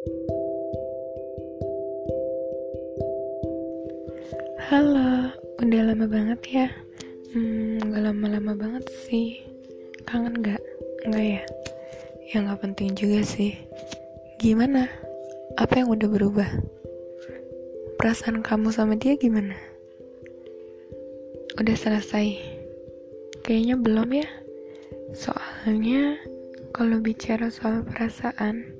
Halo, udah lama banget ya? Hmm, gak lama-lama banget sih. Kangen gak? Enggak ya? Ya gak penting juga sih. Gimana? Apa yang udah berubah? Perasaan kamu sama dia gimana? Udah selesai? Kayaknya belum ya? Soalnya, kalau bicara soal perasaan,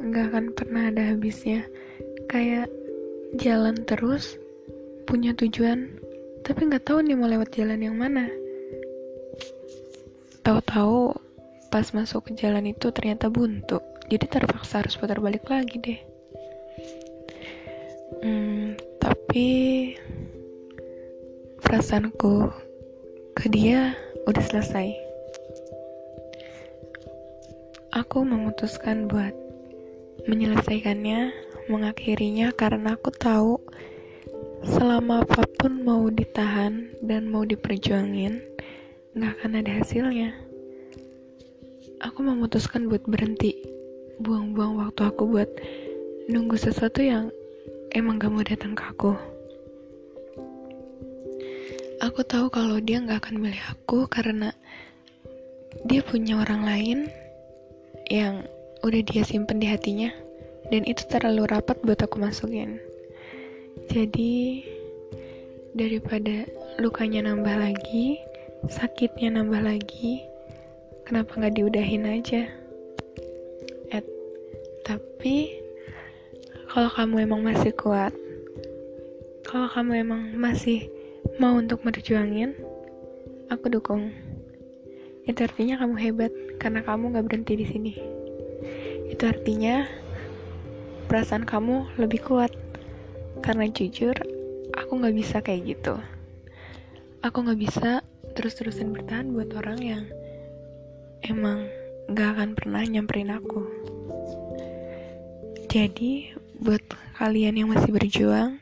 gak akan pernah ada habisnya. Kayak jalan terus, punya tujuan, tapi nggak tahu nih mau lewat jalan yang mana. Tahu-tahu pas masuk ke jalan itu ternyata buntu, jadi terpaksa harus putar balik lagi deh. Hmm, tapi perasaanku ke dia udah selesai. Aku memutuskan buat menyelesaikannya, mengakhirinya karena aku tahu selama apa pun mau ditahan dan mau diperjuangin, nggak akan ada hasilnya. Aku memutuskan buat berhenti, buang-buang waktu aku buat nunggu sesuatu yang emang gak mau datang ke aku. Aku tahu kalau dia nggak akan milih aku karena dia punya orang lain yang udah dia simpen di hatinya dan itu terlalu rapat buat aku masukin. Jadi daripada lukanya nambah lagi, sakitnya nambah lagi, kenapa nggak diudahin aja? Eh, tapi kalau kamu emang masih kuat, kalau kamu emang masih mau untuk berjuangin, aku dukung. Itu artinya kamu hebat karena kamu nggak berhenti di sini. Itu artinya perasaan kamu lebih kuat. Karena jujur aku nggak bisa kayak gitu. Aku nggak bisa terus-terusan bertahan buat orang yang emang gak akan pernah nyamperin aku. Jadi buat kalian yang masih berjuang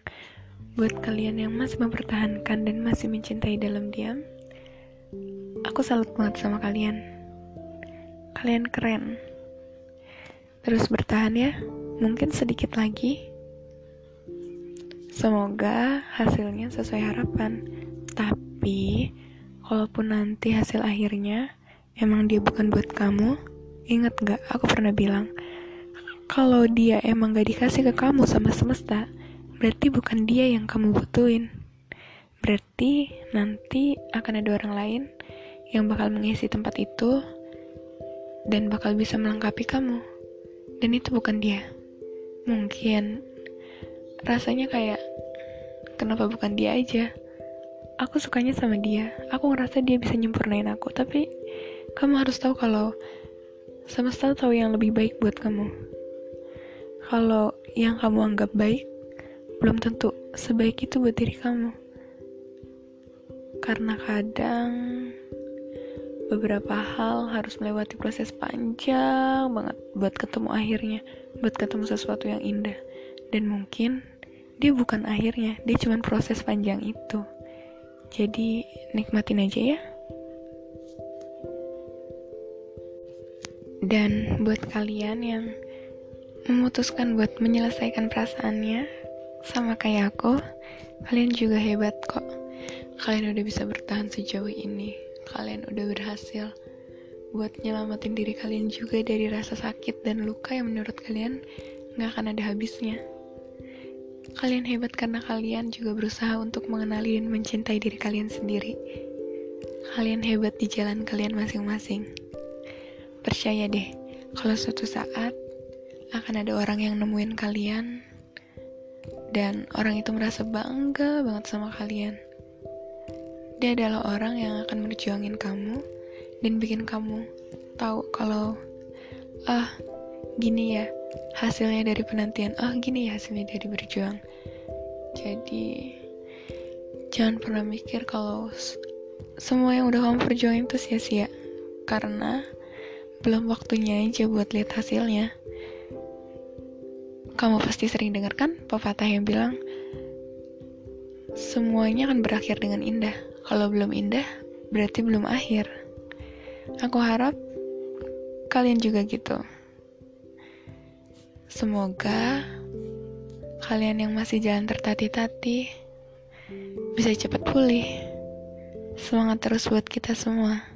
buat kalian yang masih mempertahankan dan masih mencintai dalam diam aku salut banget sama kalian. Kalian keren terus bertahan ya mungkin sedikit lagi Semoga hasilnya sesuai harapan. Tapi, kalaupun nanti hasil akhirnya emang dia bukan buat kamu, inget gak aku pernah bilang, kalau dia emang gak dikasih ke kamu sama semesta, berarti bukan dia yang kamu butuhin. Berarti nanti akan ada orang lain yang bakal mengisi tempat itu dan bakal bisa melengkapi kamu. Dan itu bukan dia. Mungkin rasanya kayak kenapa bukan dia aja? Aku sukanya sama dia. Aku ngerasa dia bisa nyempurnain aku. Tapi kamu harus tahu kalau semesta tahu yang lebih baik buat kamu. Kalau yang kamu anggap baik belum tentu sebaik itu buat diri kamu. Karena kadang beberapa hal harus melewati proses panjang banget buat ketemu akhirnya buat ketemu sesuatu yang indah. Dan mungkin dia bukan akhirnya dia cuma proses panjang itu. Jadi nikmatin aja ya. Dan buat kalian yang memutuskan buat menyelesaikan perasaannya sama kayak aku kalian juga hebat kok. Kalian udah bisa bertahan sejauh ini kalian udah berhasil buat nyelamatin diri kalian juga dari rasa sakit dan luka yang menurut kalian gak akan ada habisnya. Kalian hebat karena kalian juga berusaha untuk mengenali dan mencintai diri kalian sendiri. Kalian hebat di jalan kalian masing-masing. Percaya deh, kalau suatu saat akan ada orang yang nemuin kalian dan orang itu merasa bangga banget sama kalian. Dia adalah orang yang akan berjuangin kamu dan bikin kamu tahu kalau ah gini ya hasilnya dari penantian. Oh gini ya hasilnya dari berjuang. Jadi jangan pernah mikir kalau semua yang udah kamu perjuangin itu sia-sia. Karena belum waktunya aja buat lihat hasilnya. Kamu pasti sering dengar kan pepatah yang bilang semuanya akan berakhir dengan indah kalau belum indah berarti belum akhir aku harap kalian juga gitu Semoga kalian yang masih jalan tertati-tati bisa cepat pulih. Semangat terus buat kita semua.